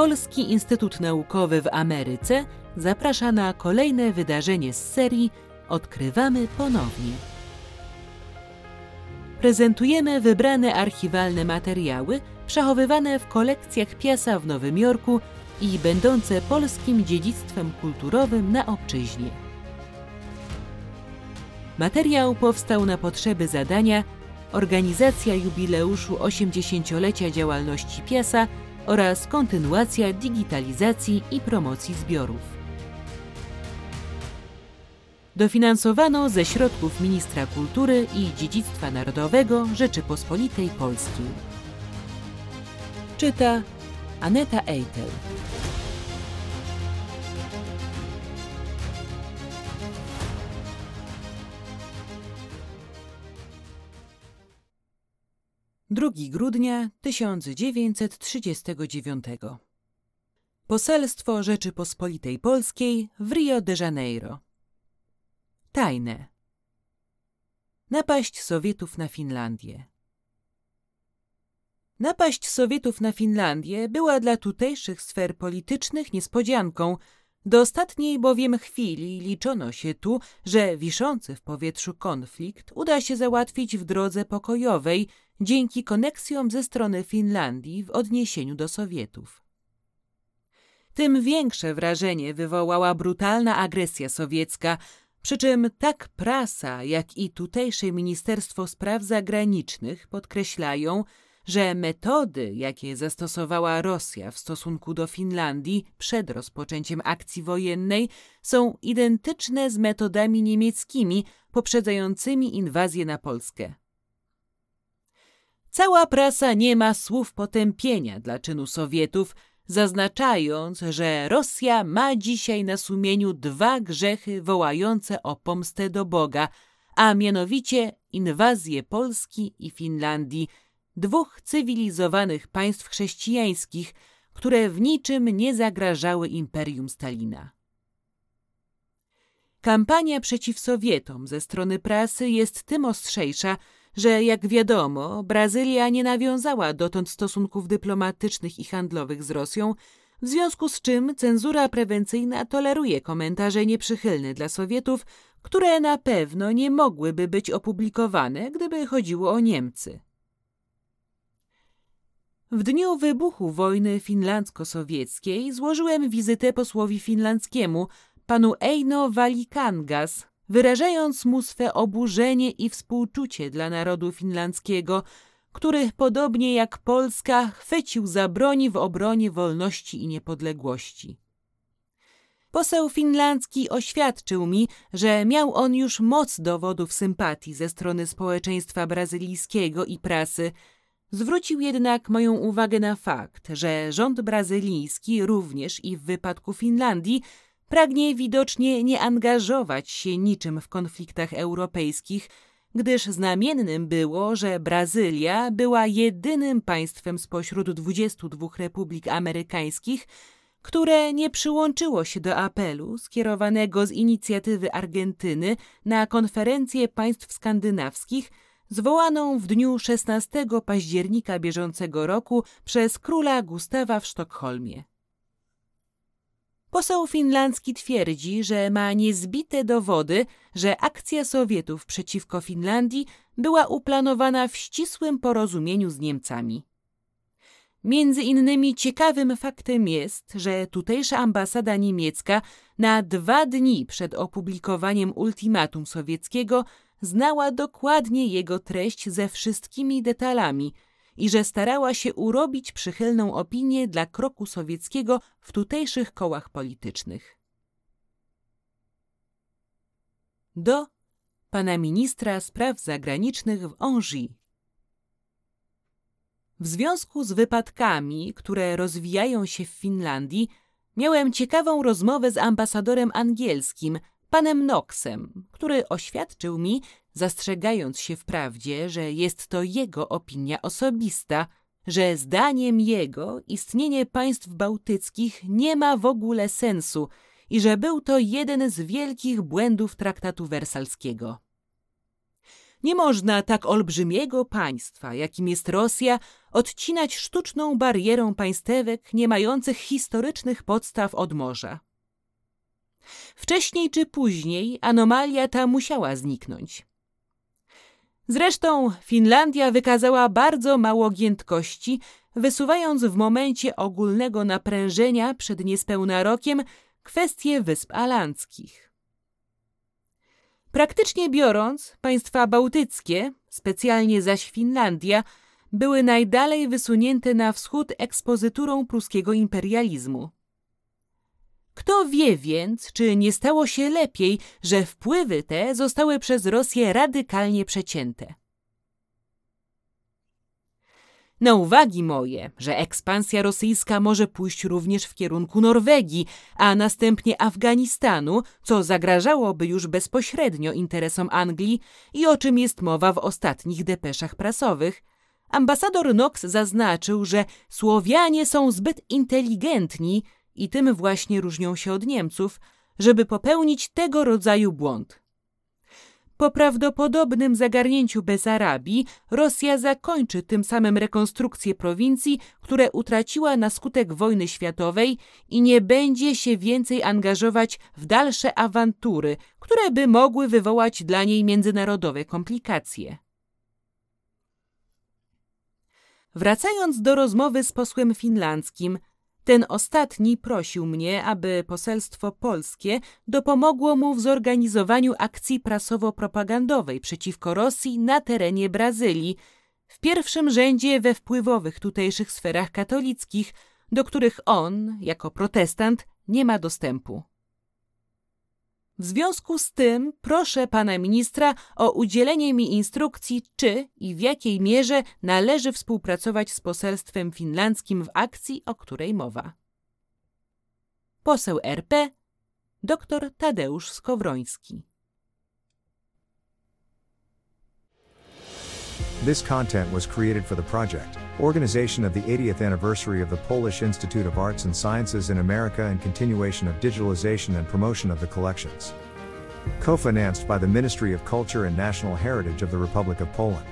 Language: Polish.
Polski Instytut Naukowy w Ameryce zaprasza na kolejne wydarzenie z serii Odkrywamy ponownie. Prezentujemy wybrane archiwalne materiały przechowywane w kolekcjach Piasa w Nowym Jorku i będące polskim dziedzictwem kulturowym na obczyźnie. Materiał powstał na potrzeby zadania Organizacja jubileuszu 80-lecia działalności Piasa oraz kontynuacja digitalizacji i promocji zbiorów. Dofinansowano ze środków Ministra Kultury i Dziedzictwa Narodowego Rzeczypospolitej Polskiej. Czyta Aneta Eitel. Drugi grudnia 1939 Poselstwo Rzeczypospolitej Polskiej w Rio de Janeiro. Tajne. Napaść Sowietów na Finlandię. Napaść Sowietów na Finlandię była dla tutejszych sfer politycznych niespodzianką. Do ostatniej bowiem chwili liczono się tu, że wiszący w powietrzu konflikt uda się załatwić w drodze pokojowej dzięki koneksjom ze strony Finlandii w odniesieniu do Sowietów. Tym większe wrażenie wywołała brutalna agresja sowiecka, przy czym tak prasa, jak i tutejsze Ministerstwo Spraw Zagranicznych podkreślają, że metody, jakie zastosowała Rosja w stosunku do Finlandii przed rozpoczęciem akcji wojennej, są identyczne z metodami niemieckimi poprzedzającymi inwazję na Polskę. Cała prasa nie ma słów potępienia dla czynu Sowietów, zaznaczając, że Rosja ma dzisiaj na sumieniu dwa grzechy wołające o pomstę do Boga, a mianowicie inwazję Polski i Finlandii – dwóch cywilizowanych państw chrześcijańskich, które w niczym nie zagrażały imperium Stalina. Kampania przeciw Sowietom ze strony prasy jest tym ostrzejsza, że jak wiadomo, Brazylia nie nawiązała dotąd stosunków dyplomatycznych i handlowych z Rosją, w związku z czym cenzura prewencyjna toleruje komentarze nieprzychylne dla Sowietów, które na pewno nie mogłyby być opublikowane, gdyby chodziło o Niemcy. W dniu wybuchu wojny finlandzko-sowieckiej złożyłem wizytę posłowi finlandzkiemu, panu Eino Valikangas, wyrażając mu swe oburzenie i współczucie dla narodu finlandzkiego, który, podobnie jak Polska, chwycił za broń w obronie wolności i niepodległości. Poseł finlandzki oświadczył mi, że miał on już moc dowodów sympatii ze strony społeczeństwa brazylijskiego i prasy, Zwrócił jednak moją uwagę na fakt, że rząd brazylijski również i w wypadku Finlandii pragnie widocznie nie angażować się niczym w konfliktach europejskich, gdyż znamiennym było, że Brazylia była jedynym państwem spośród 22 republik amerykańskich, które nie przyłączyło się do apelu skierowanego z inicjatywy Argentyny na konferencję państw skandynawskich – zwołaną w dniu 16 października bieżącego roku przez króla Gustawa w Sztokholmie. Poseł finlandzki twierdzi, że ma niezbite dowody, że akcja Sowietów przeciwko Finlandii była uplanowana w ścisłym porozumieniu z Niemcami. Między innymi ciekawym faktem jest, że tutejsza ambasada niemiecka na dwa dni przed opublikowaniem ultimatum sowieckiego znała dokładnie jego treść ze wszystkimi detalami i że starała się urobić przychylną opinię dla kroku sowieckiego w tutejszych kołach politycznych. Do pana ministra spraw zagranicznych w Angers. W związku z wypadkami, które rozwijają się w Finlandii, miałem ciekawą rozmowę z ambasadorem angielskim, panem Knoxem, który oświadczył mi, zastrzegając się wprawdzie, że jest to jego opinia osobista, że zdaniem jego istnienie państw bałtyckich nie ma w ogóle sensu i że był to jeden z wielkich błędów traktatu wersalskiego. Nie można tak olbrzymiego państwa, jakim jest Rosja, odcinać sztuczną barierą państewek nie mających historycznych podstaw od morza. Wcześniej czy później anomalia ta musiała zniknąć. Zresztą Finlandia wykazała bardzo mało giętkości, wysuwając w momencie ogólnego naprężenia przed niespełna rokiem kwestie Wysp Alanckich. Praktycznie biorąc, państwa bałtyckie, specjalnie zaś Finlandia, były najdalej wysunięte na wschód ekspozyturą pruskiego imperializmu. Kto wie więc, czy nie stało się lepiej, że wpływy te zostały przez Rosję radykalnie przecięte. Na uwagi moje, że ekspansja rosyjska może pójść również w kierunku Norwegii, a następnie Afganistanu, co zagrażałoby już bezpośrednio interesom Anglii i o czym jest mowa w ostatnich depeszach prasowych, ambasador Knox zaznaczył, że Słowianie są zbyt inteligentni i tym właśnie różnią się od Niemców, żeby popełnić tego rodzaju błąd. Po prawdopodobnym zagarnięciu Bezarabii Rosja zakończy tym samym rekonstrukcję prowincji, które utraciła na skutek wojny światowej i nie będzie się więcej angażować w dalsze awantury, które by mogły wywołać dla niej międzynarodowe komplikacje. Wracając do rozmowy z posłem finlandzkim, ten ostatni prosił mnie, aby poselstwo polskie dopomogło mu w zorganizowaniu akcji prasowo-propagandowej przeciwko Rosji na terenie Brazylii, w pierwszym rzędzie we wpływowych tutejszych sferach katolickich, do których on, jako protestant, nie ma dostępu. W związku z tym proszę pana ministra o udzielenie mi instrukcji, czy i w jakiej mierze należy współpracować z poselstwem finlandzkim w akcji, o której mowa. Poseł RP dr Tadeusz Skowroński This content was created for the project, organization of the 80th anniversary of the Polish Institute of Arts and Sciences in America and continuation of digitalization and promotion of the collections. Co-financed by the Ministry of Culture and National Heritage of the Republic of Poland.